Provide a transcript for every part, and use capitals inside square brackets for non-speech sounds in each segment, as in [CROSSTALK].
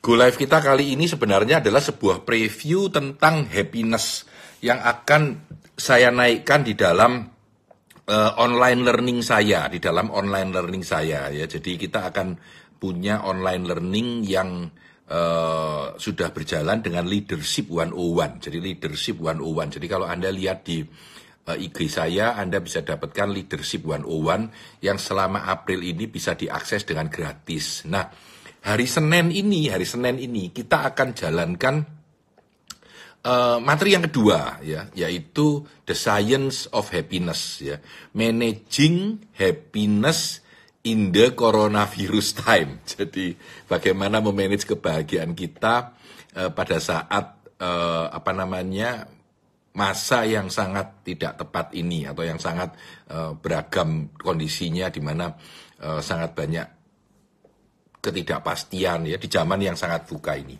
Go Live kita kali ini sebenarnya adalah sebuah preview tentang happiness yang akan saya naikkan di dalam uh, online learning saya, di dalam online learning saya ya. Jadi kita akan punya online learning yang uh, sudah berjalan dengan leadership 101. Jadi leadership 101. Jadi kalau Anda lihat di uh, IG saya, Anda bisa dapatkan leadership 101 yang selama April ini bisa diakses dengan gratis. Nah, hari Senin ini, hari Senin ini kita akan jalankan uh, materi yang kedua ya, yaitu the science of happiness ya, managing happiness in the coronavirus time. [LAUGHS] Jadi bagaimana memanage kebahagiaan kita uh, pada saat uh, apa namanya masa yang sangat tidak tepat ini atau yang sangat uh, beragam kondisinya di mana uh, sangat banyak ketidakpastian ya di zaman yang sangat buka ini.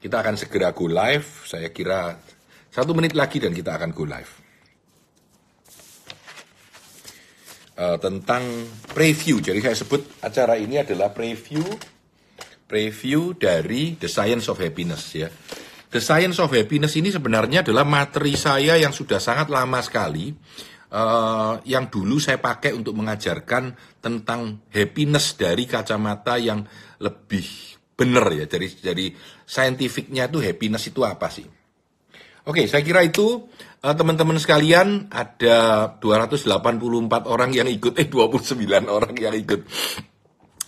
Kita akan segera go live, saya kira satu menit lagi dan kita akan go live. Uh, tentang preview, jadi saya sebut acara ini adalah preview preview dari The Science of Happiness ya. The Science of Happiness ini sebenarnya adalah materi saya yang sudah sangat lama sekali uh, yang dulu saya pakai untuk mengajarkan tentang happiness dari kacamata yang lebih benar ya. Jadi dari saintifiknya itu happiness itu apa sih? Oke, saya kira itu uh, teman-teman sekalian ada 284 orang yang ikut, eh 29 orang yang ikut.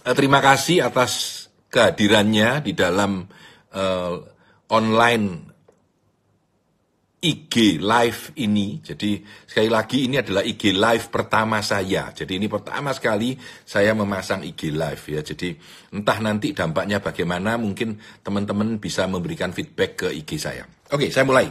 Uh, terima kasih atas kehadirannya di dalam uh, online IG live ini. Jadi sekali lagi ini adalah IG live pertama saya. Jadi ini pertama sekali saya memasang IG live ya. Jadi entah nanti dampaknya bagaimana mungkin teman-teman bisa memberikan feedback ke IG saya. Oke, saya mulai.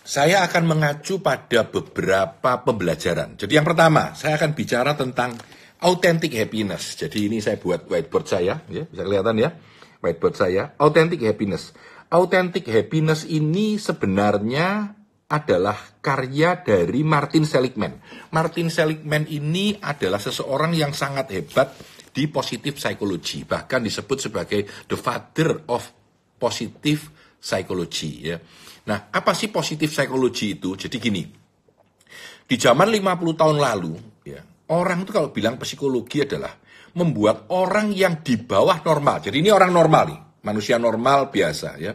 Saya akan mengacu pada beberapa pembelajaran. Jadi yang pertama, saya akan bicara tentang authentic happiness. Jadi ini saya buat whiteboard saya, ya, bisa kelihatan ya, whiteboard saya, authentic happiness Authentic Happiness ini sebenarnya adalah karya dari Martin Seligman. Martin Seligman ini adalah seseorang yang sangat hebat di positive psychology, bahkan disebut sebagai the father of positive psychology ya. Nah, apa sih positive psychology itu? Jadi gini. Di zaman 50 tahun lalu ya, orang itu kalau bilang psikologi adalah membuat orang yang di bawah normal. Jadi ini orang normal nih manusia normal biasa ya.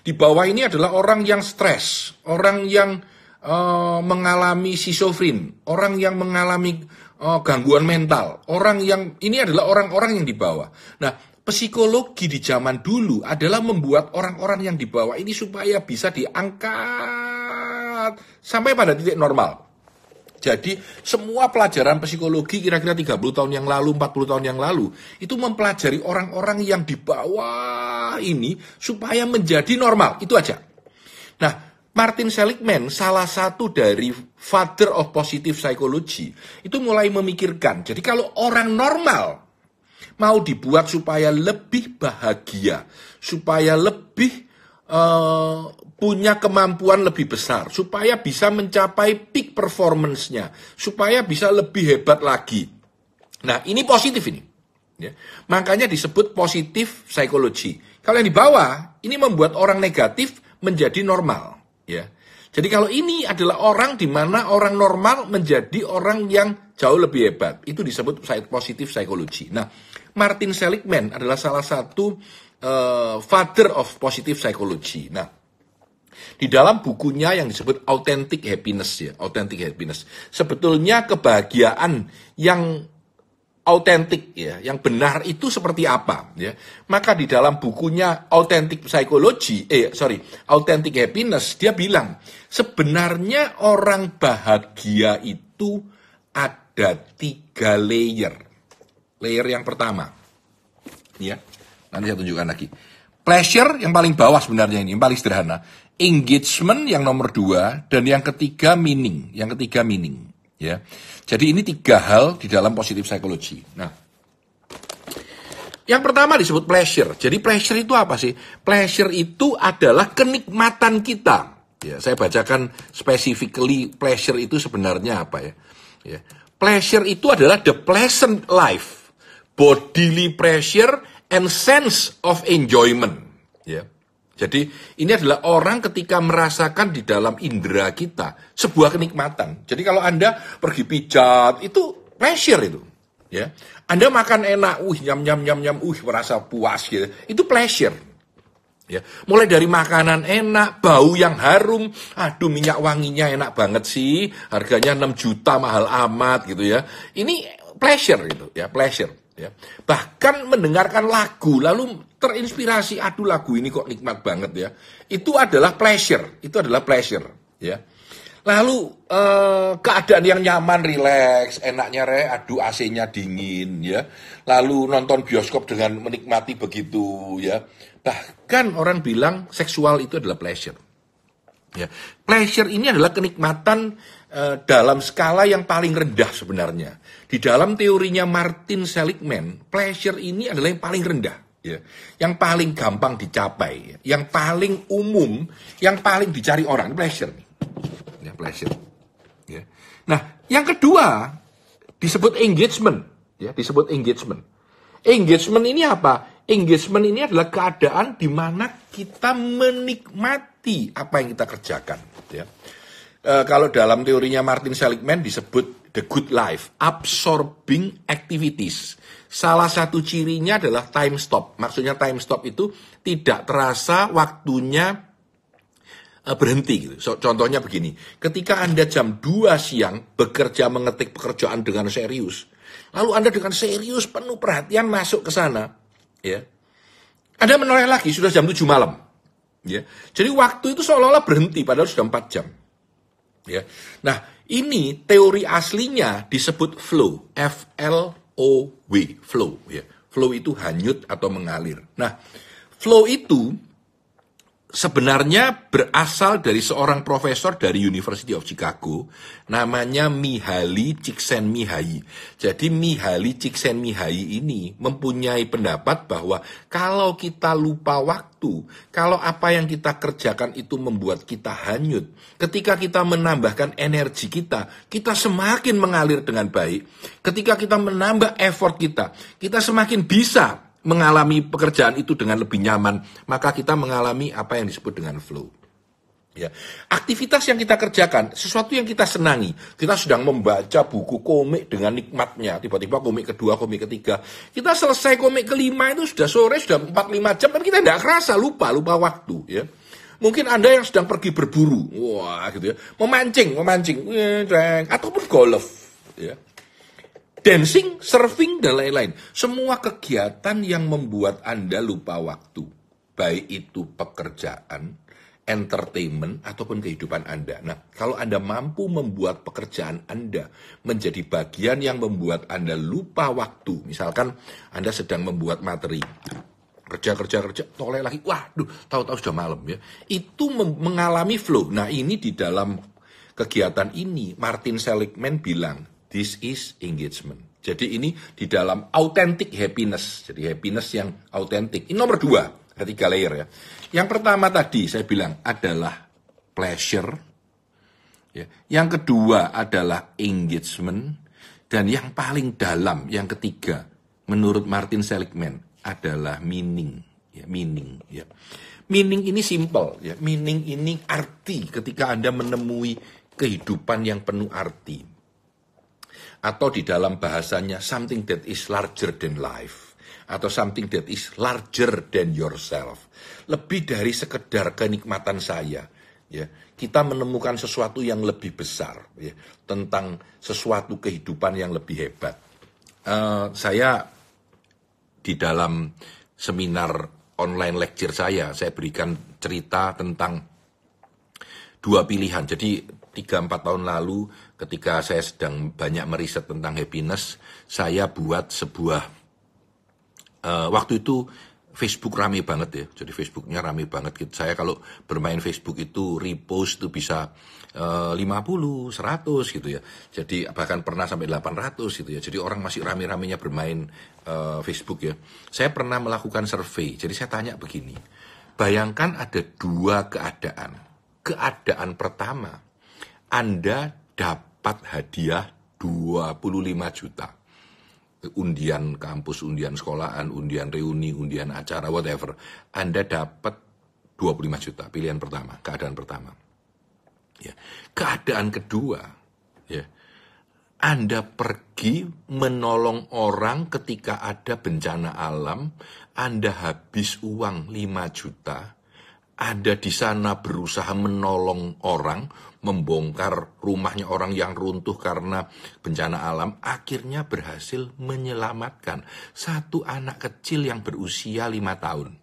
Di bawah ini adalah orang yang stres, orang yang uh, mengalami sisofrin, orang yang mengalami uh, gangguan mental, orang yang ini adalah orang-orang yang di bawah. Nah, psikologi di zaman dulu adalah membuat orang-orang yang di bawah ini supaya bisa diangkat sampai pada titik normal. Jadi semua pelajaran psikologi kira-kira 30 tahun yang lalu, 40 tahun yang lalu, itu mempelajari orang-orang yang di bawah ini supaya menjadi normal. Itu aja. Nah, Martin Seligman, salah satu dari father of positive psychology, itu mulai memikirkan, jadi kalau orang normal mau dibuat supaya lebih bahagia, supaya lebih uh, punya kemampuan lebih besar, supaya bisa mencapai peak performance-nya, supaya bisa lebih hebat lagi. Nah, ini positif ini. Ya. Makanya disebut positif psikologi. Kalau yang di bawah, ini membuat orang negatif menjadi normal. Ya. Jadi kalau ini adalah orang di mana orang normal menjadi orang yang jauh lebih hebat. Itu disebut positif psikologi. Nah, Martin Seligman adalah salah satu uh, father of positive psychology. Nah, di dalam bukunya yang disebut authentic happiness ya, authentic happiness. Sebetulnya kebahagiaan yang autentik ya, yang benar itu seperti apa ya. Maka di dalam bukunya Authentic Psychology, eh sorry, Authentic Happiness, dia bilang sebenarnya orang bahagia itu ada tiga layer. Layer yang pertama, ya, nanti saya tunjukkan lagi. Pleasure yang paling bawah sebenarnya ini, yang paling sederhana engagement yang nomor dua, dan yang ketiga meaning. Yang ketiga meaning. Ya. Jadi ini tiga hal di dalam positif psikologi. Nah, yang pertama disebut pleasure. Jadi pleasure itu apa sih? Pleasure itu adalah kenikmatan kita. Ya, saya bacakan specifically pleasure itu sebenarnya apa ya? ya. Pleasure itu adalah the pleasant life, bodily pleasure and sense of enjoyment. Ya. Jadi ini adalah orang ketika merasakan di dalam indera kita sebuah kenikmatan. Jadi kalau Anda pergi pijat itu pleasure itu. Ya. Anda makan enak, uh nyam nyam nyam nyam, uh merasa puas gitu. Itu pleasure. Ya, mulai dari makanan enak, bau yang harum, aduh minyak wanginya enak banget sih, harganya 6 juta mahal amat gitu ya. Ini pleasure gitu ya, pleasure ya. Bahkan mendengarkan lagu lalu terinspirasi, aduh lagu ini kok nikmat banget ya. Itu adalah pleasure, itu adalah pleasure ya. Lalu eh, keadaan yang nyaman, rileks, enaknya re, aduh AC-nya dingin ya. Lalu nonton bioskop dengan menikmati begitu ya. Bahkan orang bilang seksual itu adalah pleasure. Ya, pleasure ini adalah kenikmatan uh, dalam skala yang paling rendah sebenarnya. Di dalam teorinya Martin Seligman, pleasure ini adalah yang paling rendah, ya, yang paling gampang dicapai, ya. yang paling umum, yang paling dicari orang pleasure, ya pleasure. Ya. Nah, yang kedua disebut engagement, ya disebut engagement. Engagement ini apa? Engagement ini adalah keadaan di mana kita menikmati apa yang kita kerjakan. Ya. E, kalau dalam teorinya Martin Seligman disebut the good life, absorbing activities. Salah satu cirinya adalah time stop. Maksudnya time stop itu tidak terasa waktunya e, berhenti. Gitu. So, contohnya begini, ketika Anda jam 2 siang bekerja mengetik pekerjaan dengan serius, lalu Anda dengan serius penuh perhatian masuk ke sana, ya. Anda menoleh lagi sudah jam 7 malam. Ya. Jadi waktu itu seolah-olah berhenti padahal sudah 4 jam. Ya. Nah, ini teori aslinya disebut flow, F L O W, flow ya. Flow itu hanyut atau mengalir. Nah, flow itu sebenarnya berasal dari seorang profesor dari University of Chicago namanya Mihaly Csikszentmihalyi. Jadi Mihaly Csikszentmihalyi ini mempunyai pendapat bahwa kalau kita lupa waktu, kalau apa yang kita kerjakan itu membuat kita hanyut, ketika kita menambahkan energi kita, kita semakin mengalir dengan baik. Ketika kita menambah effort kita, kita semakin bisa mengalami pekerjaan itu dengan lebih nyaman, maka kita mengalami apa yang disebut dengan flow. Ya. Aktivitas yang kita kerjakan, sesuatu yang kita senangi. Kita sedang membaca buku komik dengan nikmatnya. Tiba-tiba komik kedua, komik ketiga. Kita selesai komik kelima itu sudah sore, sudah 4-5 jam, tapi kita tidak kerasa, lupa, lupa waktu. Ya. Mungkin Anda yang sedang pergi berburu, wah gitu ya, memancing, memancing, ataupun golf. Ya dancing, surfing, dan lain-lain. Semua kegiatan yang membuat Anda lupa waktu. Baik itu pekerjaan, entertainment, ataupun kehidupan Anda. Nah, kalau Anda mampu membuat pekerjaan Anda menjadi bagian yang membuat Anda lupa waktu. Misalkan Anda sedang membuat materi. Kerja, kerja, kerja, toleh lagi. Waduh, tahu-tahu sudah malam ya. Itu mengalami flow. Nah, ini di dalam kegiatan ini, Martin Seligman bilang, This is engagement. Jadi ini di dalam authentic happiness. Jadi happiness yang autentik. Ini nomor dua. Ada tiga layer ya. Yang pertama tadi saya bilang adalah pleasure. Ya. Yang kedua adalah engagement. Dan yang paling dalam, yang ketiga, menurut Martin Seligman adalah meaning. Ya, meaning. Ya. Meaning ini simple. Ya. Meaning ini arti ketika Anda menemui kehidupan yang penuh arti atau di dalam bahasanya something that is larger than life atau something that is larger than yourself. Lebih dari sekedar kenikmatan saya, ya. Kita menemukan sesuatu yang lebih besar, ya, tentang sesuatu kehidupan yang lebih hebat. Uh, saya di dalam seminar online lecture saya, saya berikan cerita tentang dua pilihan. Jadi tiga empat tahun lalu ketika saya sedang banyak meriset tentang happiness, saya buat sebuah uh, waktu itu Facebook rame banget ya. Jadi Facebooknya rame banget. Gitu. Saya kalau bermain Facebook itu repost itu bisa uh, 50, 100 gitu ya. Jadi bahkan pernah sampai 800 gitu ya. Jadi orang masih rame-ramenya bermain uh, Facebook ya. Saya pernah melakukan survei. Jadi saya tanya begini. Bayangkan ada dua keadaan. Keadaan pertama, Anda dapat hadiah 25 juta. undian kampus, undian sekolahan, undian reuni, undian acara, whatever. Anda dapat 25 juta, pilihan pertama, keadaan pertama. Ya. Keadaan kedua, ya, Anda pergi menolong orang ketika ada bencana alam, Anda habis uang 5 juta, Anda di sana berusaha menolong orang, membongkar rumahnya orang yang runtuh karena bencana alam, akhirnya berhasil menyelamatkan satu anak kecil yang berusia lima tahun.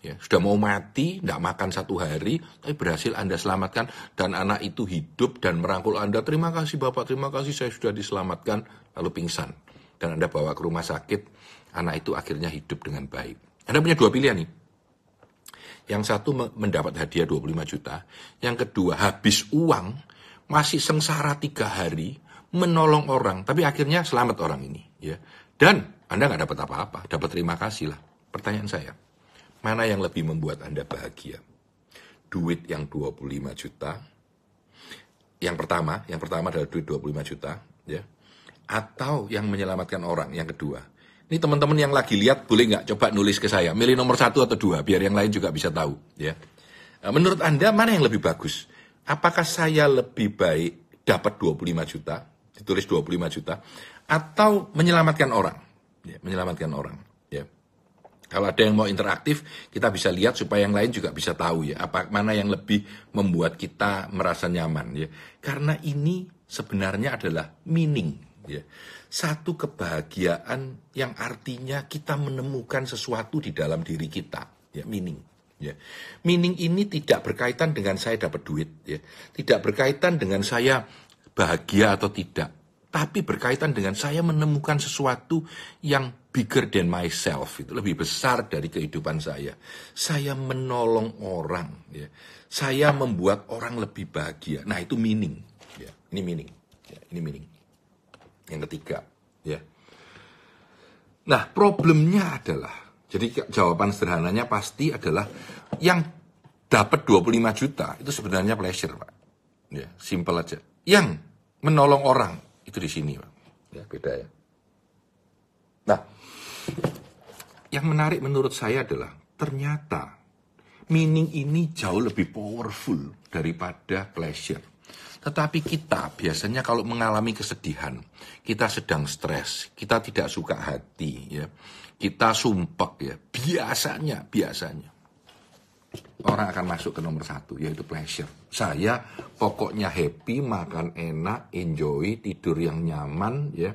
Ya, sudah mau mati, tidak makan satu hari, tapi berhasil Anda selamatkan dan anak itu hidup dan merangkul Anda. Terima kasih Bapak, terima kasih saya sudah diselamatkan, lalu pingsan. Dan Anda bawa ke rumah sakit, anak itu akhirnya hidup dengan baik. Anda punya dua pilihan nih yang satu mendapat hadiah 25 juta, yang kedua habis uang, masih sengsara tiga hari, menolong orang, tapi akhirnya selamat orang ini. ya. Dan Anda nggak dapat apa-apa, dapat terima kasih lah. Pertanyaan saya, mana yang lebih membuat Anda bahagia? Duit yang 25 juta, yang pertama, yang pertama adalah duit 25 juta, ya, atau yang menyelamatkan orang, yang kedua, ini teman-teman yang lagi lihat boleh nggak coba nulis ke saya, milih nomor satu atau dua, biar yang lain juga bisa tahu. Ya. Eh, menurut Anda mana yang lebih bagus? Apakah saya lebih baik dapat 25 juta, ditulis 25 juta, atau menyelamatkan orang? Ya, menyelamatkan orang. Ya. Kalau ada yang mau interaktif, kita bisa lihat supaya yang lain juga bisa tahu ya, apa mana yang lebih membuat kita merasa nyaman ya. Karena ini sebenarnya adalah meaning ya satu kebahagiaan yang artinya kita menemukan sesuatu di dalam diri kita, ya, meaning. Ya. Meaning ini tidak berkaitan dengan saya dapat duit, ya. tidak berkaitan dengan saya bahagia atau tidak, tapi berkaitan dengan saya menemukan sesuatu yang bigger than myself, itu lebih besar dari kehidupan saya. Saya menolong orang, ya. saya membuat orang lebih bahagia. Nah itu meaning, ya. ini meaning, ya. ini meaning. Yang ketiga, ya. Nah, problemnya adalah, jadi jawaban sederhananya pasti adalah yang dapat 25 juta itu sebenarnya pleasure, Pak. Ya, simple aja. Yang menolong orang itu di sini, Pak. Ya, beda ya. Nah, yang menarik menurut saya adalah ternyata meaning ini jauh lebih powerful daripada pleasure. Tetapi kita biasanya kalau mengalami kesedihan, kita sedang stres, kita tidak suka hati, ya, kita sumpek ya, biasanya, biasanya orang akan masuk ke nomor satu yaitu pleasure. Saya pokoknya happy, makan enak, enjoy, tidur yang nyaman, ya,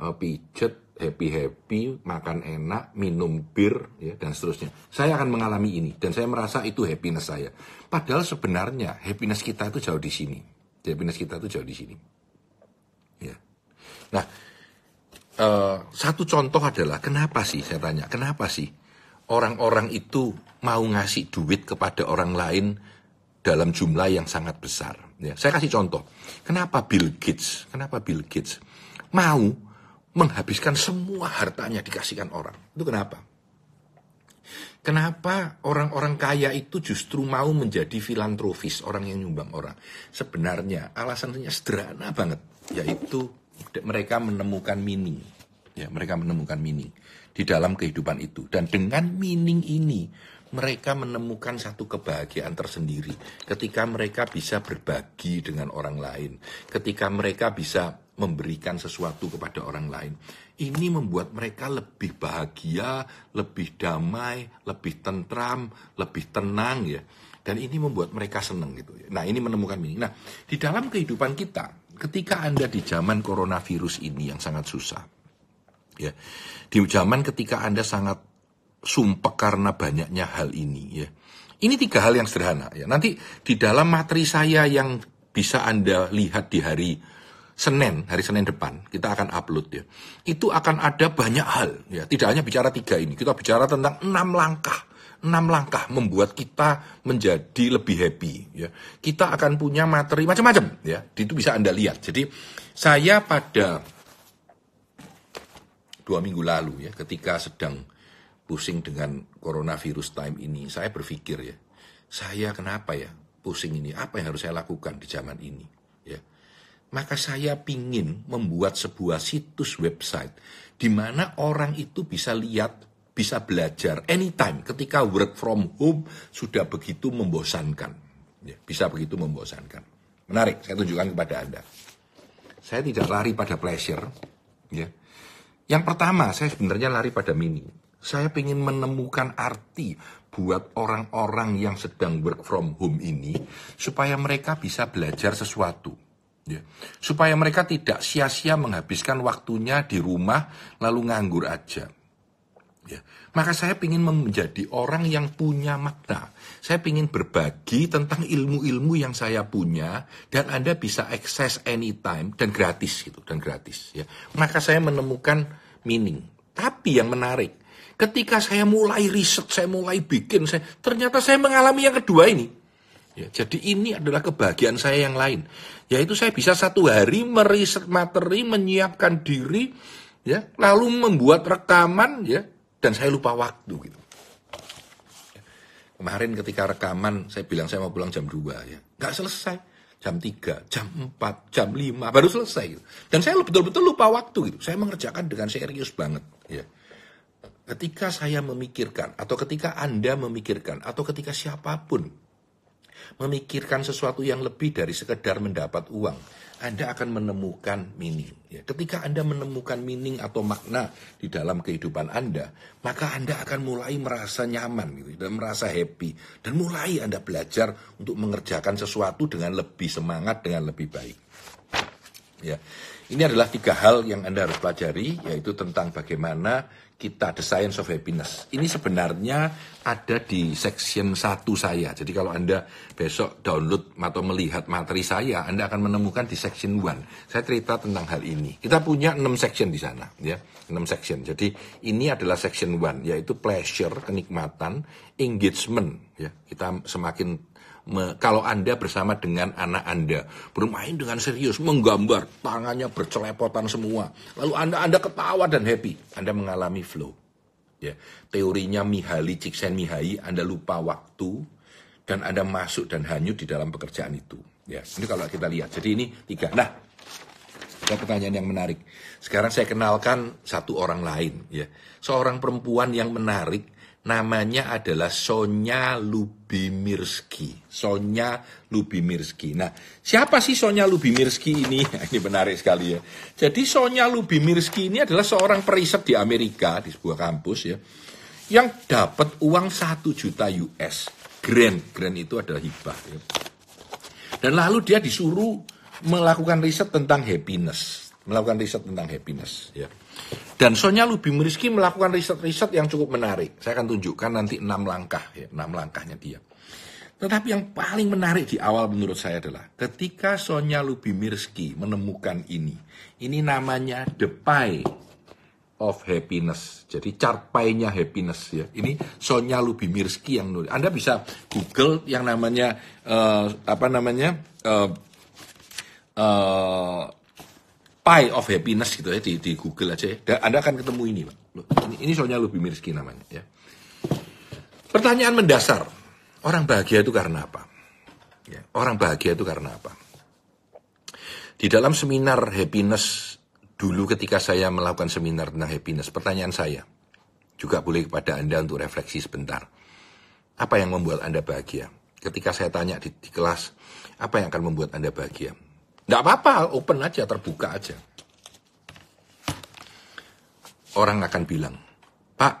eh, pijet, happy happy, makan enak, minum bir, ya, dan seterusnya. Saya akan mengalami ini dan saya merasa itu happiness saya. Padahal sebenarnya happiness kita itu jauh di sini happiness kita itu jauh di sini. Ya. Nah, uh, satu contoh adalah kenapa sih saya tanya, kenapa sih orang-orang itu mau ngasih duit kepada orang lain dalam jumlah yang sangat besar? Ya, saya kasih contoh. Kenapa Bill Gates? Kenapa Bill Gates mau menghabiskan semua hartanya dikasihkan orang? Itu kenapa? Kenapa orang-orang kaya itu justru mau menjadi filantropis, orang yang nyumbang orang? Sebenarnya alasannya sederhana banget, yaitu mereka menemukan meaning. Ya, mereka menemukan meaning di dalam kehidupan itu. Dan dengan meaning ini, mereka menemukan satu kebahagiaan tersendiri ketika mereka bisa berbagi dengan orang lain, ketika mereka bisa memberikan sesuatu kepada orang lain. Ini membuat mereka lebih bahagia, lebih damai, lebih tentram, lebih tenang ya. Dan ini membuat mereka senang gitu. Nah, ini menemukan ini. Nah, di dalam kehidupan kita, ketika Anda di zaman coronavirus ini yang sangat susah. Ya. Di zaman ketika Anda sangat sumpah karena banyaknya hal ini ya. Ini tiga hal yang sederhana ya. Nanti di dalam materi saya yang bisa Anda lihat di hari Senin, hari Senin depan, kita akan upload ya. Itu akan ada banyak hal ya. Tidak hanya bicara tiga ini, kita bicara tentang enam langkah. Enam langkah membuat kita menjadi lebih happy ya. Kita akan punya materi macam-macam ya. Itu bisa Anda lihat. Jadi saya pada dua minggu lalu ya, ketika sedang pusing dengan coronavirus time ini, saya berpikir ya, saya kenapa ya pusing ini? Apa yang harus saya lakukan di zaman ini? Maka saya pingin membuat sebuah situs website di mana orang itu bisa lihat, bisa belajar anytime ketika work from home sudah begitu membosankan. Ya, bisa begitu membosankan. Menarik, saya tunjukkan kepada Anda. Saya tidak lari pada pleasure. Ya. Yang pertama, saya sebenarnya lari pada mini. Saya ingin menemukan arti buat orang-orang yang sedang work from home ini supaya mereka bisa belajar sesuatu Ya. Supaya mereka tidak sia-sia menghabiskan waktunya di rumah lalu nganggur aja. Ya. Maka saya ingin menjadi orang yang punya makna. Saya ingin berbagi tentang ilmu-ilmu yang saya punya dan Anda bisa akses anytime dan gratis gitu dan gratis ya. Maka saya menemukan meaning. Tapi yang menarik, ketika saya mulai riset, saya mulai bikin, saya ternyata saya mengalami yang kedua ini. Ya, jadi ini adalah kebahagiaan saya yang lain, yaitu saya bisa satu hari meriset materi, menyiapkan diri, ya, lalu membuat rekaman, ya, dan saya lupa waktu gitu. Kemarin ketika rekaman, saya bilang saya mau pulang jam 2 ya, nggak selesai, jam 3, jam 4, jam 5, baru selesai gitu. Dan saya betul-betul lupa waktu gitu. Saya mengerjakan dengan serius banget, ya. Ketika saya memikirkan, atau ketika Anda memikirkan, atau ketika siapa pun memikirkan sesuatu yang lebih dari sekedar mendapat uang, Anda akan menemukan meaning. Ya, ketika Anda menemukan meaning atau makna di dalam kehidupan Anda, maka Anda akan mulai merasa nyaman gitu, dan merasa happy. Dan mulai Anda belajar untuk mengerjakan sesuatu dengan lebih semangat, dengan lebih baik. Ya, ini adalah tiga hal yang Anda harus pelajari, yaitu tentang bagaimana kita The Science of Happiness. Ini sebenarnya ada di section 1 saya. Jadi kalau Anda besok download atau melihat materi saya, Anda akan menemukan di section 1. Saya cerita tentang hal ini. Kita punya 6 section di sana, ya. 6 section. Jadi ini adalah section 1 yaitu pleasure, kenikmatan, engagement, ya. Kita semakin me, kalau Anda bersama dengan anak Anda bermain dengan serius, menggambar, tangannya bercelepotan semua, lalu Anda Anda ketawa dan happy, Anda mengalami flow. Ya, teorinya Mihaly Csikszentmihalyi, Anda lupa waktu dan Anda masuk dan hanyut di dalam pekerjaan itu. Ya, ini kalau kita lihat. Jadi ini tiga. Nah, ada pertanyaan yang menarik. Sekarang saya kenalkan satu orang lain, ya, seorang perempuan yang menarik namanya adalah Sonya Lubimirski. Sonya Lubimirski. Nah, siapa sih Sonya Lubimirski ini? [LAUGHS] ini menarik sekali ya. Jadi Sonya Lubimirski ini adalah seorang periset di Amerika di sebuah kampus ya, yang dapat uang 1 juta US. Grant, grant itu adalah hibah. Ya. Dan lalu dia disuruh melakukan riset tentang happiness, melakukan riset tentang happiness. Ya. Dan Sonya Lubimirski melakukan riset-riset yang cukup menarik. Saya akan tunjukkan nanti enam langkah, ya, enam langkahnya dia. Tetapi yang paling menarik di awal menurut saya adalah ketika Sonya Lubimirski menemukan ini. Ini namanya the pie of happiness. Jadi carpainya happiness ya. Ini Sonya Lubimirski yang nulis. Anda bisa Google yang namanya uh, apa namanya uh, Pie of Happiness gitu ya di, di Google aja ya. Anda akan ketemu ini, Pak. ini, ini soalnya lebih miskin namanya ya. Pertanyaan mendasar, orang bahagia itu karena apa? Ya, orang bahagia itu karena apa? Di dalam seminar happiness dulu ketika saya melakukan seminar tentang happiness, pertanyaan saya juga boleh kepada Anda untuk refleksi sebentar. Apa yang membuat Anda bahagia? Ketika saya tanya di, di kelas, apa yang akan membuat Anda bahagia? Nggak apa-apa, open aja, terbuka aja. Orang akan bilang, Pak,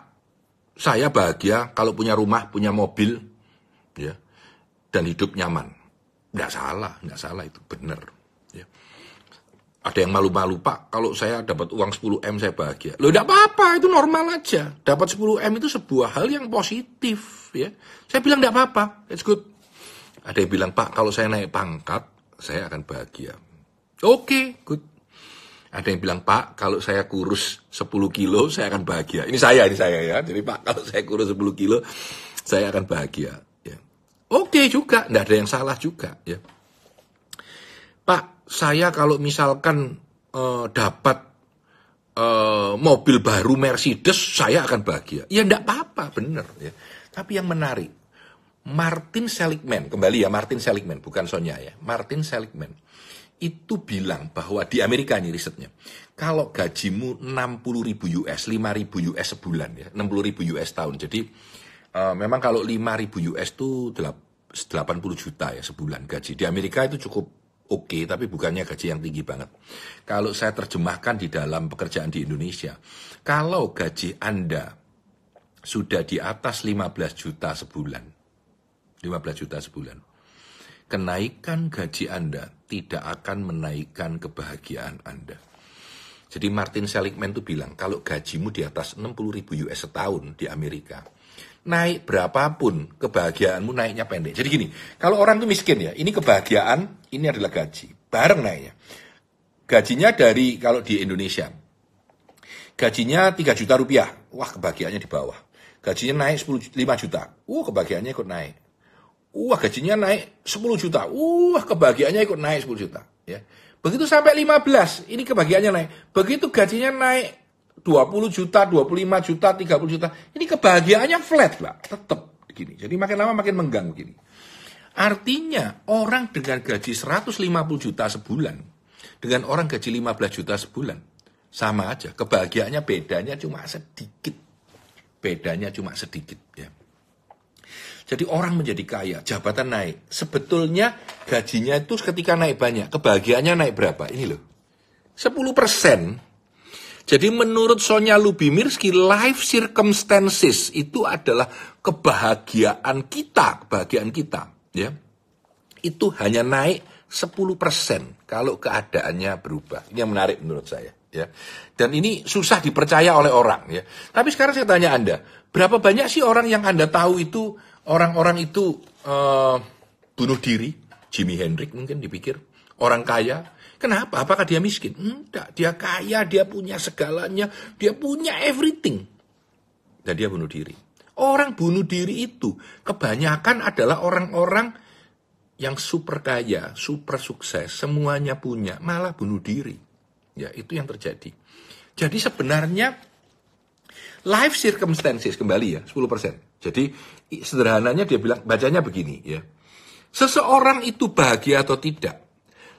saya bahagia kalau punya rumah, punya mobil, ya, dan hidup nyaman. Nggak salah, nggak salah itu benar. Ya. Ada yang malu-malu, Pak, kalau saya dapat uang 10M saya bahagia. Loh, nggak apa-apa, itu normal aja. Dapat 10M itu sebuah hal yang positif. ya. Saya bilang nggak apa-apa, it's good. Ada yang bilang, Pak, kalau saya naik pangkat, saya akan bahagia. Oke, okay, good. Ada yang bilang, Pak, kalau saya kurus 10 kilo, saya akan bahagia. Ini saya, ini saya ya. Jadi, Pak, kalau saya kurus 10 kilo, saya akan bahagia. Ya. Oke okay juga, tidak ada yang salah juga. Ya. Pak, saya kalau misalkan uh, dapat uh, mobil baru Mercedes, saya akan bahagia. Ya, tidak apa-apa, benar. Ya. Tapi yang menarik, Martin Seligman, kembali ya Martin Seligman, bukan Sonya ya, Martin Seligman. itu bilang bahwa di Amerika ini risetnya, kalau gajimu 60 ribu US, 5 ribu US sebulan ya, 60 ribu US tahun. Jadi uh, memang kalau 5 ribu US itu 80 juta ya sebulan gaji. Di Amerika itu cukup oke, okay, tapi bukannya gaji yang tinggi banget. Kalau saya terjemahkan di dalam pekerjaan di Indonesia, kalau gaji Anda sudah di atas 15 juta sebulan, 15 juta sebulan, kenaikan gaji Anda tidak akan menaikkan kebahagiaan Anda. Jadi Martin Seligman itu bilang, kalau gajimu di atas 60 ribu US setahun di Amerika, naik berapapun kebahagiaanmu naiknya pendek. Jadi gini, kalau orang itu miskin ya, ini kebahagiaan, ini adalah gaji, bareng naiknya. Gajinya dari, kalau di Indonesia, gajinya 3 juta rupiah, wah kebahagiaannya di bawah. Gajinya naik 10, 5 juta, wah kebahagiaannya ikut naik. Wah gajinya naik 10 juta, wah kebahagiaannya ikut naik 10 juta. Ya. Begitu sampai 15, ini kebahagiaannya naik. Begitu gajinya naik 20 juta, 25 juta, 30 juta, ini kebahagiaannya flat, Pak. Tetap begini. Jadi makin lama makin menggang begini. Artinya orang dengan gaji 150 juta sebulan dengan orang gaji 15 juta sebulan sama aja. Kebahagiaannya bedanya cuma sedikit. Bedanya cuma sedikit ya. Jadi orang menjadi kaya, jabatan naik. Sebetulnya gajinya itu ketika naik banyak, kebahagiaannya naik berapa? Ini loh. 10 persen. Jadi menurut Sonya Lubimirski, life circumstances itu adalah kebahagiaan kita, kebahagiaan kita. ya Itu hanya naik 10 persen kalau keadaannya berubah. Ini yang menarik menurut saya. ya Dan ini susah dipercaya oleh orang. ya Tapi sekarang saya tanya Anda, berapa banyak sih orang yang Anda tahu itu orang-orang itu uh, bunuh diri, Jimi Hendrix mungkin dipikir orang kaya. Kenapa? Apakah dia miskin? Enggak, dia kaya, dia punya segalanya, dia punya everything. Dan dia bunuh diri. Orang bunuh diri itu kebanyakan adalah orang-orang yang super kaya, super sukses, semuanya punya, malah bunuh diri. Ya, itu yang terjadi. Jadi sebenarnya life circumstances kembali ya 10%. Jadi sederhananya dia bilang bacanya begini ya. Seseorang itu bahagia atau tidak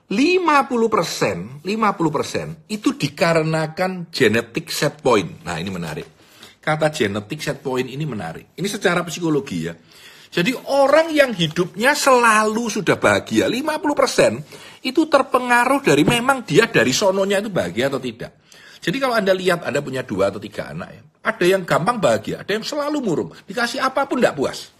50%, 50% itu dikarenakan genetic set point. Nah, ini menarik. Kata genetic set point ini menarik. Ini secara psikologi ya. Jadi orang yang hidupnya selalu sudah bahagia, 50% itu terpengaruh dari memang dia dari sononya itu bahagia atau tidak. Jadi kalau Anda lihat Anda punya dua atau tiga anak ya, ada yang gampang bahagia, ada yang selalu murung, dikasih apa pun tidak puas.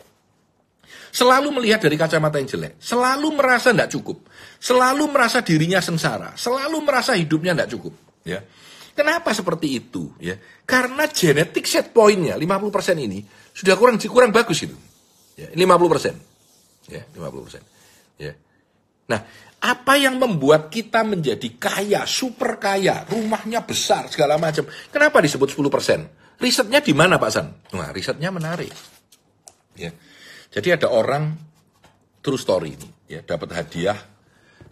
Selalu melihat dari kacamata yang jelek, selalu merasa tidak cukup, selalu merasa dirinya sengsara, selalu merasa hidupnya tidak cukup. Ya. Kenapa seperti itu? Ya, karena genetik set pointnya 50% ini sudah kurang kurang bagus itu. Ya, 50%. Ya, 50%. Ya. Nah, apa yang membuat kita menjadi kaya, super kaya, rumahnya besar, segala macam. Kenapa disebut 10%? Risetnya di mana Pak San? Nah, risetnya menarik. Ya. Jadi ada orang, true story ini, ya, dapat hadiah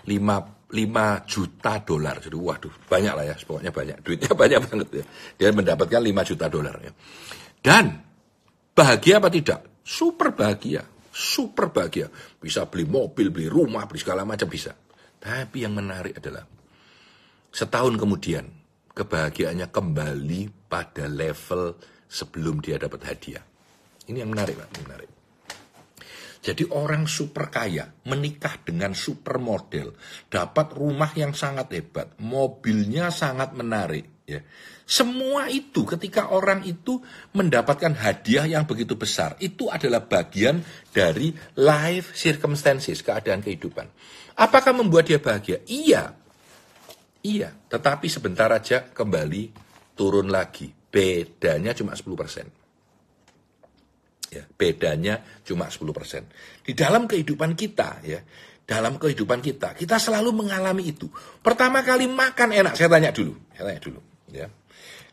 5, 5 juta dolar. Jadi waduh, banyak lah ya, pokoknya banyak. Duitnya [LAUGHS] banyak banget ya. Dia mendapatkan 5 juta dolar ya. Dan bahagia apa tidak? Super bahagia super bahagia. Bisa beli mobil, beli rumah, beli segala macam bisa. Tapi yang menarik adalah setahun kemudian kebahagiaannya kembali pada level sebelum dia dapat hadiah. Ini yang menarik, Pak. Menarik. Jadi orang super kaya menikah dengan super model, dapat rumah yang sangat hebat, mobilnya sangat menarik, ya. Semua itu ketika orang itu mendapatkan hadiah yang begitu besar, itu adalah bagian dari life circumstances, keadaan kehidupan. Apakah membuat dia bahagia? Iya. Iya, tetapi sebentar aja kembali turun lagi. Bedanya cuma 10%. Ya, bedanya cuma 10%. Di dalam kehidupan kita ya, dalam kehidupan kita, kita selalu mengalami itu. Pertama kali makan enak, saya tanya dulu, saya tanya dulu, ya.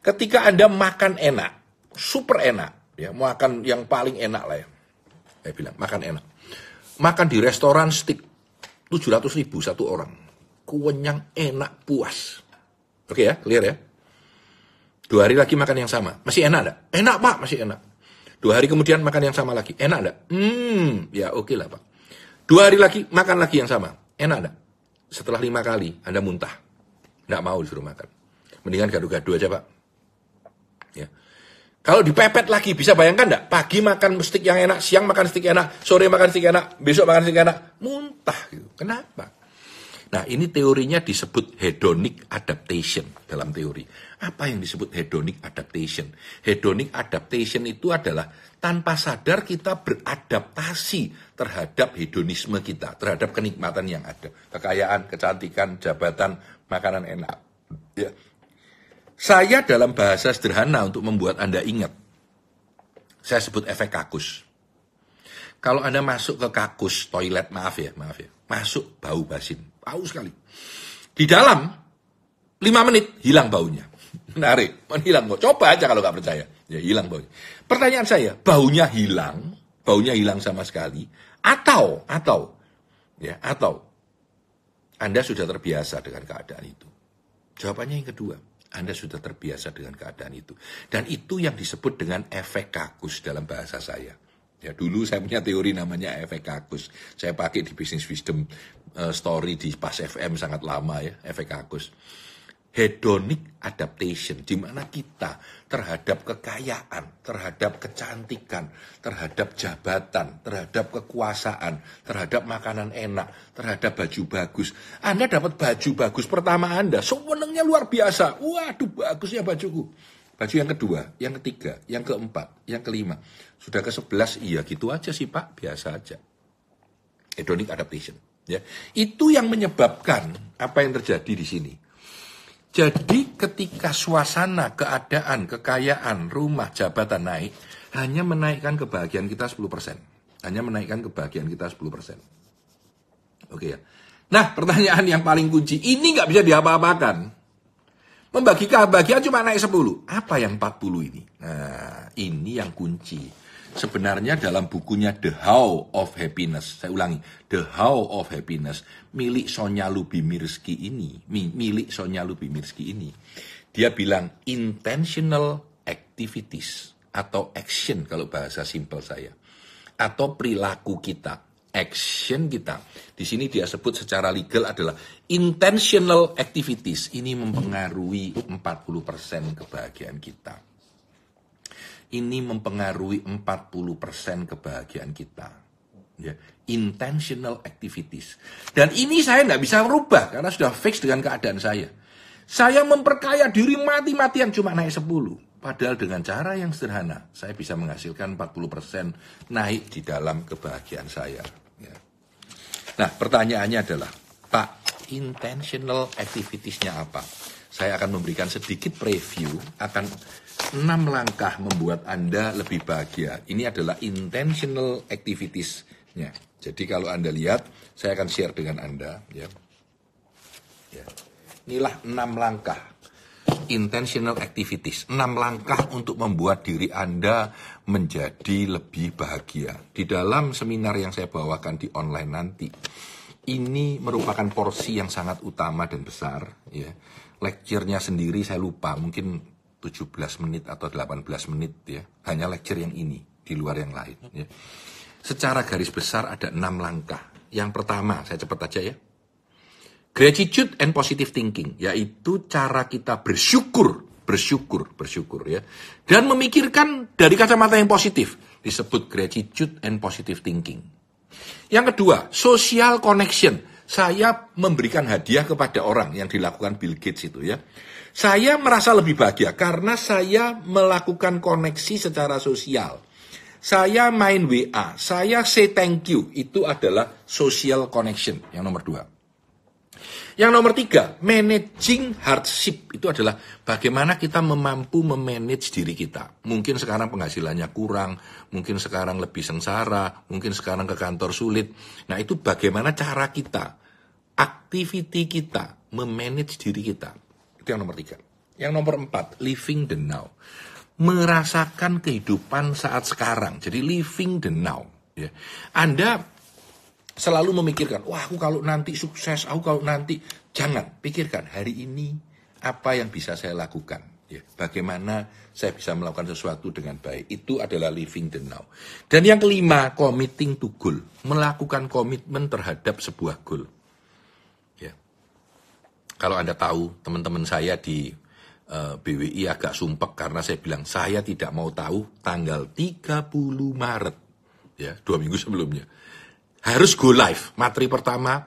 Ketika Anda makan enak, super enak, ya, makan yang paling enak lah ya. Saya bilang, makan enak. Makan di restoran stick, 700 ribu satu orang. Kuenyang, enak, puas. Oke ya, clear ya. Dua hari lagi makan yang sama. Masih enak enggak? Enak pak, masih enak. Dua hari kemudian makan yang sama lagi. Enak enggak? Hmm, ya oke okay lah pak. Dua hari lagi makan lagi yang sama. Enak enggak? setelah lima kali Anda muntah. Nggak mau disuruh makan. Mendingan gaduh-gaduh aja Pak. Ya. Kalau dipepet lagi, bisa bayangkan enggak? Pagi makan stik yang enak, siang makan stik enak, sore makan stik enak, besok makan stik enak. Muntah gitu. Kenapa? Nah, ini teorinya disebut hedonic adaptation dalam teori. Apa yang disebut hedonic adaptation? Hedonic adaptation itu adalah tanpa sadar kita beradaptasi terhadap hedonisme kita, terhadap kenikmatan yang ada. Kekayaan, kecantikan, jabatan, makanan enak. Ya. Saya dalam bahasa sederhana untuk membuat Anda ingat, saya sebut efek kakus. Kalau Anda masuk ke kakus, toilet, maaf ya, maaf ya, masuk bau basin Bau sekali. Di dalam, lima menit hilang baunya. [LAUGHS] Menarik, menghilang kok. Coba aja kalau nggak percaya. Ya hilang baunya. Pertanyaan saya, baunya hilang, baunya hilang sama sekali, atau, atau, ya, atau Anda sudah terbiasa dengan keadaan itu. Jawabannya yang kedua, Anda sudah terbiasa dengan keadaan itu. Dan itu yang disebut dengan efek kakus dalam bahasa saya. Ya dulu saya punya teori namanya efek kakus. Saya pakai di Business Wisdom uh, Story di Pas FM sangat lama ya, efek kakus. Hedonic adaptation, di mana kita terhadap kekayaan, terhadap kecantikan, terhadap jabatan, terhadap kekuasaan, terhadap makanan enak, terhadap baju bagus. Anda dapat baju bagus pertama Anda, sewenangnya luar biasa. Waduh, bagusnya bajuku. Baju yang kedua, yang ketiga, yang keempat, yang kelima. Sudah ke sebelas, iya gitu aja sih Pak, biasa aja. Hedonic adaptation. Ya, itu yang menyebabkan apa yang terjadi di sini. Jadi ketika suasana, keadaan, kekayaan, rumah, jabatan naik, hanya menaikkan kebahagiaan kita 10%. Hanya menaikkan kebahagiaan kita 10%. Oke ya. Nah, pertanyaan yang paling kunci, ini nggak bisa diapa-apakan. Membagi kebahagiaan cuma naik 10. Apa yang 40 ini? Nah, ini yang kunci. Sebenarnya dalam bukunya The How of Happiness, saya ulangi, The How of Happiness, milik Sonya Lubimirski ini, milik Sonya Lubimirski ini, dia bilang intentional activities atau action kalau bahasa simpel saya, atau perilaku kita action kita. Di sini dia sebut secara legal adalah intentional activities. Ini mempengaruhi 40% kebahagiaan kita. Ini mempengaruhi 40% kebahagiaan kita. Ya, intentional activities. Dan ini saya tidak bisa merubah karena sudah fix dengan keadaan saya. Saya memperkaya diri mati-matian cuma naik 10. Padahal dengan cara yang sederhana, saya bisa menghasilkan 40% naik di dalam kebahagiaan saya. Nah, pertanyaannya adalah, Pak, intentional activitiesnya apa? Saya akan memberikan sedikit preview akan enam langkah membuat Anda lebih bahagia. Ini adalah intentional activitiesnya. Jadi kalau Anda lihat, saya akan share dengan Anda. Ya. Ya. Inilah enam langkah intentional activities. Enam langkah untuk membuat diri Anda menjadi lebih bahagia. Di dalam seminar yang saya bawakan di online nanti, ini merupakan porsi yang sangat utama dan besar. Ya. Lecture-nya sendiri saya lupa, mungkin 17 menit atau 18 menit ya. Hanya lecture yang ini, di luar yang lain. Ya. Secara garis besar ada enam langkah. Yang pertama, saya cepat aja ya Gratitude and positive thinking, yaitu cara kita bersyukur, bersyukur, bersyukur ya. Dan memikirkan dari kacamata yang positif, disebut gratitude and positive thinking. Yang kedua, social connection. Saya memberikan hadiah kepada orang yang dilakukan Bill Gates itu ya. Saya merasa lebih bahagia karena saya melakukan koneksi secara sosial. Saya main WA, saya say thank you, itu adalah social connection yang nomor dua. Yang nomor tiga, managing hardship itu adalah bagaimana kita memampu memanage diri kita. Mungkin sekarang penghasilannya kurang, mungkin sekarang lebih sengsara, mungkin sekarang ke kantor sulit. Nah itu bagaimana cara kita, activity kita, memanage diri kita. Itu yang nomor tiga. Yang nomor empat, living the now. Merasakan kehidupan saat sekarang. Jadi living the now. Ya. Anda selalu memikirkan, wah aku kalau nanti sukses, aku kalau nanti jangan pikirkan hari ini apa yang bisa saya lakukan, ya, bagaimana saya bisa melakukan sesuatu dengan baik. Itu adalah living the now. Dan yang kelima, committing to goal, melakukan komitmen terhadap sebuah goal. Kalau Anda tahu teman-teman saya di uh, eh, BWI agak sumpek karena saya bilang saya tidak mau tahu tanggal 30 Maret ya dua minggu sebelumnya. Harus go live materi pertama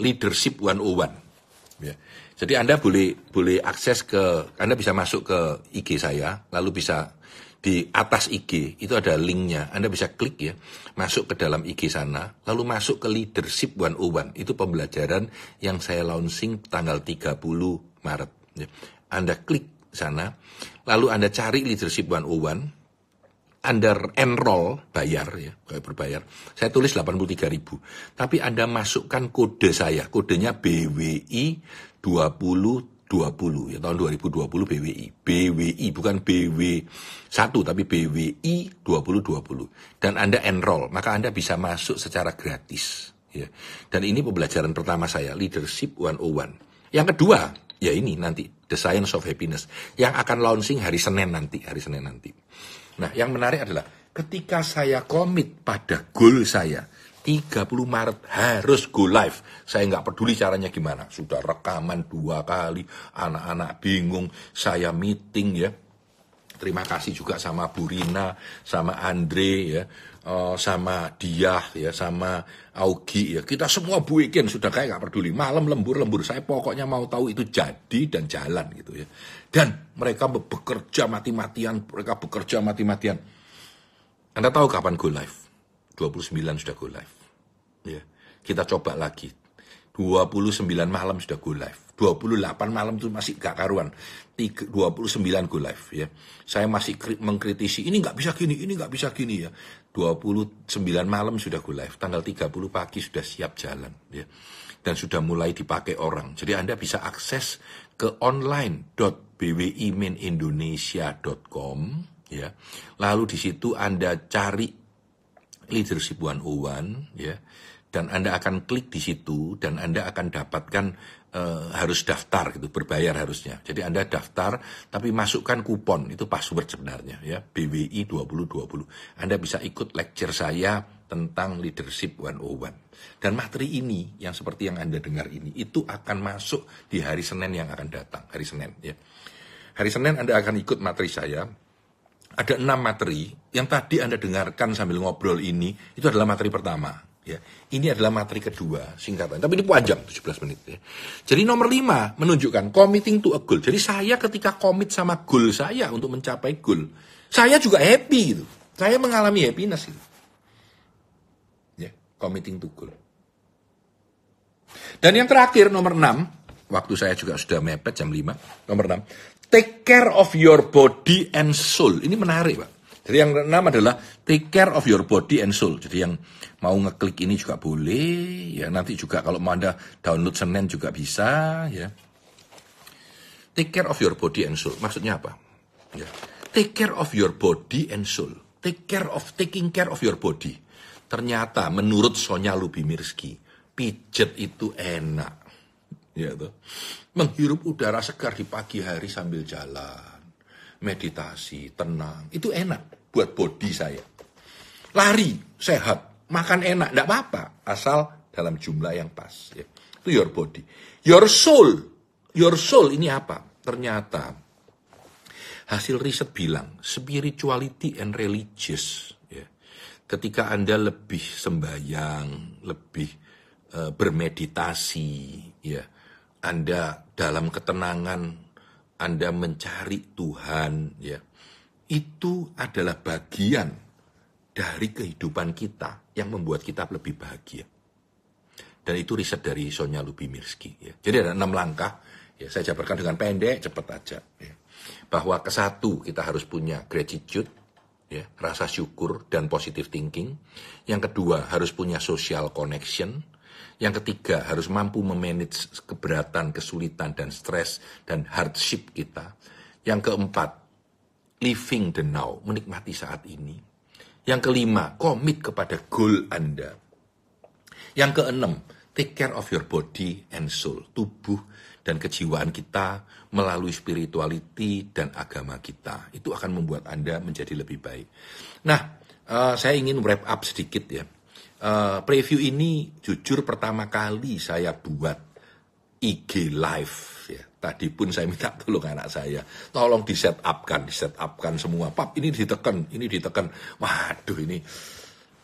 leadership 101 ya. Jadi Anda boleh boleh akses ke Anda bisa masuk ke IG saya lalu bisa di atas IG itu ada linknya. Anda bisa klik ya, masuk ke dalam IG sana, lalu masuk ke Leadership 101. Itu pembelajaran yang saya launching tanggal 30 Maret. Ya. Anda klik sana, lalu Anda cari Leadership 101, anda enroll bayar ya, kayak berbayar. Saya tulis 83 ribu. Tapi Anda masukkan kode saya, kodenya BWI 20 20 ya tahun 2020 BWI. BWI bukan BW 1 tapi BWI 2020 dan Anda enroll maka Anda bisa masuk secara gratis ya. Dan ini pembelajaran pertama saya Leadership 101. Yang kedua ya ini nanti The Science of Happiness yang akan launching hari Senin nanti, hari Senin nanti. Nah, yang menarik adalah ketika saya komit pada goal saya, 30 Maret harus go live. Saya nggak peduli caranya gimana. Sudah rekaman dua kali, anak-anak bingung, saya meeting ya. Terima kasih juga sama Bu Rina, sama Andre ya, uh, sama Diah ya, sama Augi ya. Kita semua buikin sudah kayak nggak peduli. Malam lembur-lembur saya pokoknya mau tahu itu jadi dan jalan gitu ya. Dan mereka bekerja mati-matian, mereka bekerja mati-matian. Anda tahu kapan go live? 29 sudah go live. Ya. Kita coba lagi. 29 malam sudah go live. 28 malam itu masih gak karuan. 29 go live ya. Saya masih mengkritisi ini nggak bisa gini, ini nggak bisa gini ya. 29 malam sudah go live. Tanggal 30 pagi sudah siap jalan ya. Dan sudah mulai dipakai orang. Jadi Anda bisa akses ke online.bwiminindonesia.com ya. Lalu di situ Anda cari leadership 101 ya dan Anda akan klik di situ dan Anda akan dapatkan uh, harus daftar gitu berbayar harusnya. Jadi Anda daftar tapi masukkan kupon itu password sebenarnya ya BWI 2020. Anda bisa ikut lecture saya tentang leadership 101. Dan materi ini yang seperti yang Anda dengar ini itu akan masuk di hari Senin yang akan datang, hari Senin ya. Hari Senin Anda akan ikut materi saya ada enam materi yang tadi Anda dengarkan sambil ngobrol ini, itu adalah materi pertama. Ya. Ini adalah materi kedua, singkatan. Tapi ini panjang, 17 menit. Ya. Jadi nomor lima menunjukkan committing to a goal. Jadi saya ketika komit sama goal saya untuk mencapai goal, saya juga happy gitu. Saya mengalami happiness gitu. Ya, committing to goal. Dan yang terakhir nomor 6, waktu saya juga sudah mepet jam 5, nomor 6. Take care of your body and soul. Ini menarik, Pak. Jadi yang keenam adalah take care of your body and soul. Jadi yang mau ngeklik ini juga boleh, ya nanti juga kalau mau Anda download Senin juga bisa, ya. Take care of your body and soul. Maksudnya apa? Ya. Take care of your body and soul. Take care of taking care of your body. Ternyata menurut Sonya Lubimirski, pijet itu enak ya tuh. Menghirup udara segar di pagi hari sambil jalan, meditasi, tenang, itu enak buat body saya. Lari, sehat, makan enak, tidak apa-apa, asal dalam jumlah yang pas. Ya. Itu your body. Your soul, your soul ini apa? Ternyata hasil riset bilang spirituality and religious. Ya. Ketika Anda lebih sembayang, lebih uh, bermeditasi, ya, anda dalam ketenangan, Anda mencari Tuhan, ya, itu adalah bagian dari kehidupan kita yang membuat kita lebih bahagia. Dan itu riset dari Sonya Lubimirski. Ya. Jadi ada enam langkah, ya, saya jabarkan dengan pendek, cepat aja. Ya. Bahwa ke satu kita harus punya gratitude, ya, rasa syukur dan positive thinking. Yang kedua harus punya social connection. Yang ketiga, harus mampu memanage keberatan, kesulitan, dan stres, dan hardship kita. Yang keempat, living the now, menikmati saat ini. Yang kelima, komit kepada goal Anda. Yang keenam, take care of your body and soul, tubuh dan kejiwaan kita melalui spirituality dan agama kita. Itu akan membuat Anda menjadi lebih baik. Nah, uh, saya ingin wrap up sedikit ya uh, preview ini jujur pertama kali saya buat IG live ya. Tadi pun saya minta tolong anak saya, tolong di set upkan, di set upkan semua. Pap, ini ditekan, ini ditekan. Waduh, ini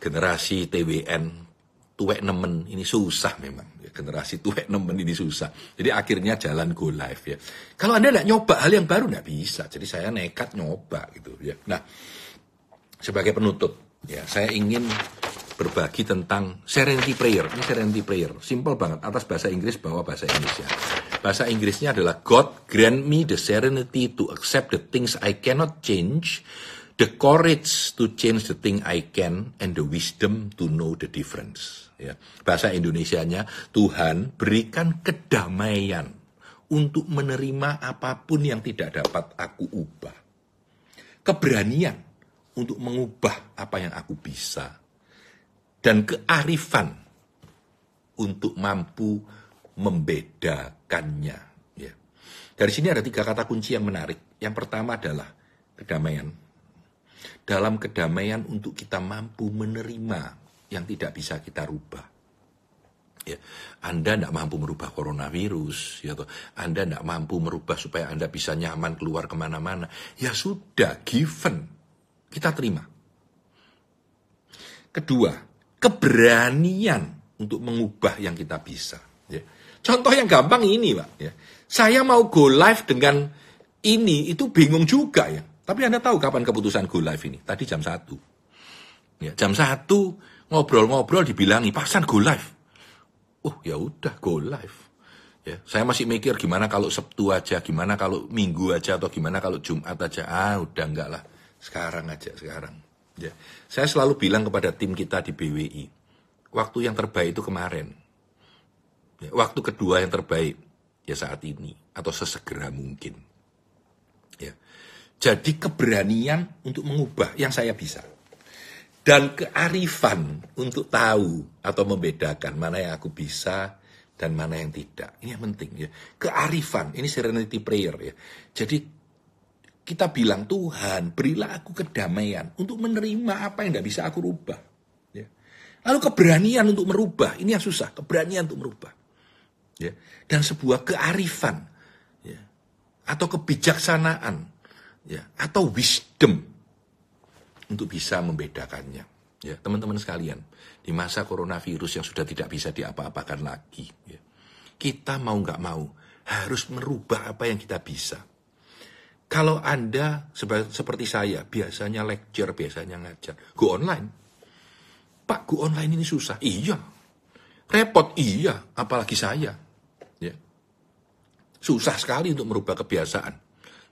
generasi TWN tuwek nemen ini susah memang ya, generasi tuwek nemen ini susah jadi akhirnya jalan go live ya kalau anda tidak nyoba hal yang baru nggak bisa jadi saya nekat nyoba gitu ya nah sebagai penutup ya saya ingin berbagi tentang serenity prayer ini serenity prayer simple banget atas bahasa Inggris bawa bahasa Indonesia bahasa Inggrisnya adalah God grant me the serenity to accept the things I cannot change the courage to change the thing I can and the wisdom to know the difference. Ya. Bahasa Indonesianya, Tuhan berikan kedamaian untuk menerima apa pun yang tidak dapat aku ubah. Keberanian untuk mengubah apa yang aku bisa. Dan kearifan untuk mampu membedakannya. Ya. Dari sini ada tiga kata kunci yang menarik. Yang pertama adalah kedamaian dalam kedamaian untuk kita mampu menerima yang tidak bisa kita rubah. Ya, anda tidak mampu merubah coronavirus, ya, Anda tidak mampu merubah supaya Anda bisa nyaman keluar ke mana-mana. Ya sudah, given. Kita terima. Kedua, keberanian untuk mengubah yang kita bisa. Ya. Contoh yang gampang ini, Pak. Ya. Saya mau go live dengan ini, itu bingung juga ya. Tapi Anda tahu kapan keputusan go live ini? Tadi jam 1. Ya, jam 1 ngobrol-ngobrol dibilangi, pasan go live. Oh, ya udah go live. Ya, saya masih mikir gimana kalau Sabtu aja, gimana kalau Minggu aja atau gimana kalau Jumat aja. Ah, udah enggak lah. Sekarang aja, sekarang. Ya. Saya selalu bilang kepada tim kita di BWI, waktu yang terbaik itu kemarin. Ya, waktu kedua yang terbaik ya saat ini atau sesegera mungkin. Ya. Jadi keberanian untuk mengubah yang saya bisa. Dan kearifan untuk tahu atau membedakan mana yang aku bisa dan mana yang tidak. Ini yang penting ya. Kearifan, ini serenity prayer ya. Jadi kita bilang Tuhan berilah aku kedamaian untuk menerima apa yang tidak bisa aku rubah. Ya. Lalu keberanian untuk merubah, ini yang susah, keberanian untuk merubah. Ya. Dan sebuah kearifan ya. atau kebijaksanaan ya atau wisdom untuk bisa membedakannya. Ya, teman-teman sekalian, di masa coronavirus yang sudah tidak bisa diapa-apakan lagi, ya, kita mau nggak mau harus merubah apa yang kita bisa. Kalau Anda seperti saya, biasanya lecture, biasanya ngajar, go online. Pak, go online ini susah. Iya. Repot, iya. Apalagi saya. Ya. Susah sekali untuk merubah kebiasaan.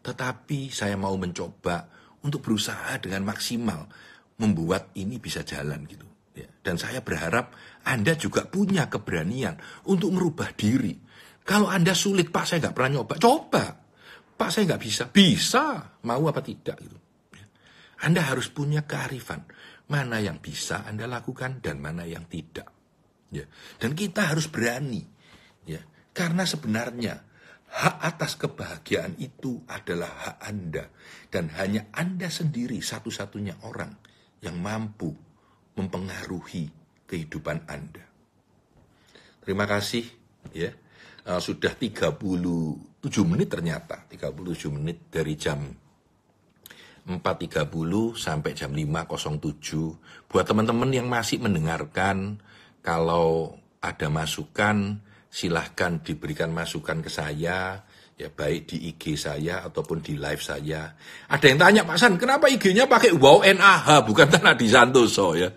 Tetapi saya mau mencoba untuk berusaha dengan maksimal membuat ini bisa jalan gitu. Ya. Dan saya berharap Anda juga punya keberanian untuk merubah diri. Kalau Anda sulit, Pak saya nggak pernah nyoba, coba. Pak saya nggak bisa, bisa. Mau apa tidak gitu. Ya. Anda harus punya kearifan. Mana yang bisa Anda lakukan dan mana yang tidak. Ya. Dan kita harus berani. Ya. Karena sebenarnya Hak atas kebahagiaan itu adalah hak Anda. Dan hanya Anda sendiri satu-satunya orang yang mampu mempengaruhi kehidupan Anda. Terima kasih ya. Uh, sudah 37 menit ternyata, 37 menit dari jam 4.30 sampai jam 5.07. Buat teman-teman yang masih mendengarkan, kalau ada masukan, silahkan diberikan masukan ke saya, ya baik di IG saya ataupun di live saya. Ada yang tanya Pak San, kenapa IG-nya pakai wow NAH bukan Tanah di Santoso ya?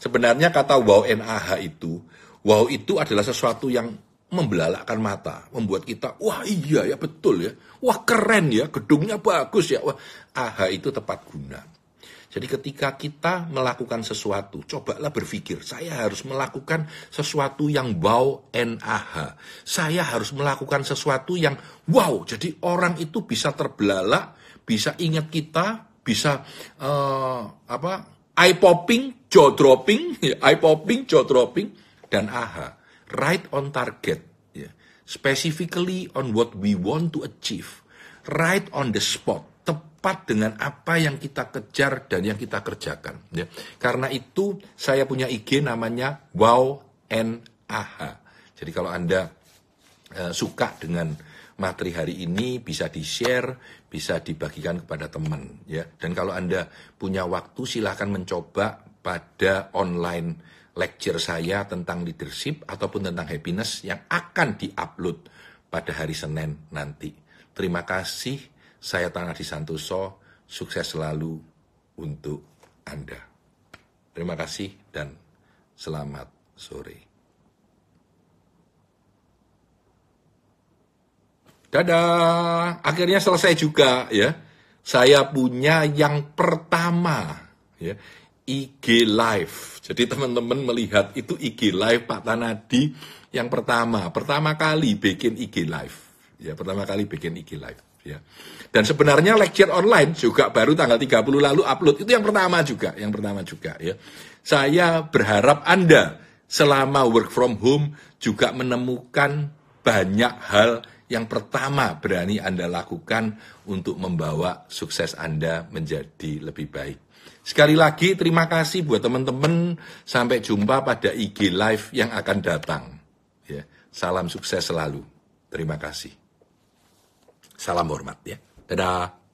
Sebenarnya kata wow NAH itu, wow itu adalah sesuatu yang membelalakkan mata, membuat kita wah iya ya betul ya, wah keren ya, gedungnya bagus ya, wah AH itu tepat guna. Jadi ketika kita melakukan sesuatu, cobalah berpikir, saya harus melakukan sesuatu yang wow NAH. Saya harus melakukan sesuatu yang wow. Jadi orang itu bisa terbelalak, bisa ingat kita, bisa uh, apa? Eye popping, jaw dropping, [LAUGHS] eye popping, jaw dropping dan AHA. Right on target, ya. specifically on what we want to achieve. Right on the spot tepat dengan apa yang kita kejar dan yang kita kerjakan. Ya. Karena itu saya punya IG namanya Wow NAH. Jadi kalau Anda uh, suka dengan materi hari ini bisa di-share, bisa dibagikan kepada teman ya. Dan kalau Anda punya waktu silahkan mencoba pada online lecture saya tentang leadership ataupun tentang happiness yang akan diupload pada hari Senin nanti. Terima kasih, saya Tanah Santoso, sukses selalu untuk Anda. Terima kasih dan selamat sore. Dadah, akhirnya selesai juga ya. Saya punya yang pertama ya, IG Live. Jadi teman-teman melihat itu IG Live Pak Tanadi yang pertama, pertama kali bikin IG Live. Ya, pertama kali bikin IG Live ya. Dan sebenarnya lecture online juga baru tanggal 30 lalu upload. Itu yang pertama juga, yang pertama juga ya. Saya berharap Anda selama work from home juga menemukan banyak hal yang pertama berani Anda lakukan untuk membawa sukses Anda menjadi lebih baik. Sekali lagi terima kasih buat teman-teman. Sampai jumpa pada IG Live yang akan datang. Ya, salam sukses selalu. Terima kasih. Salam hormat ya. Dadah.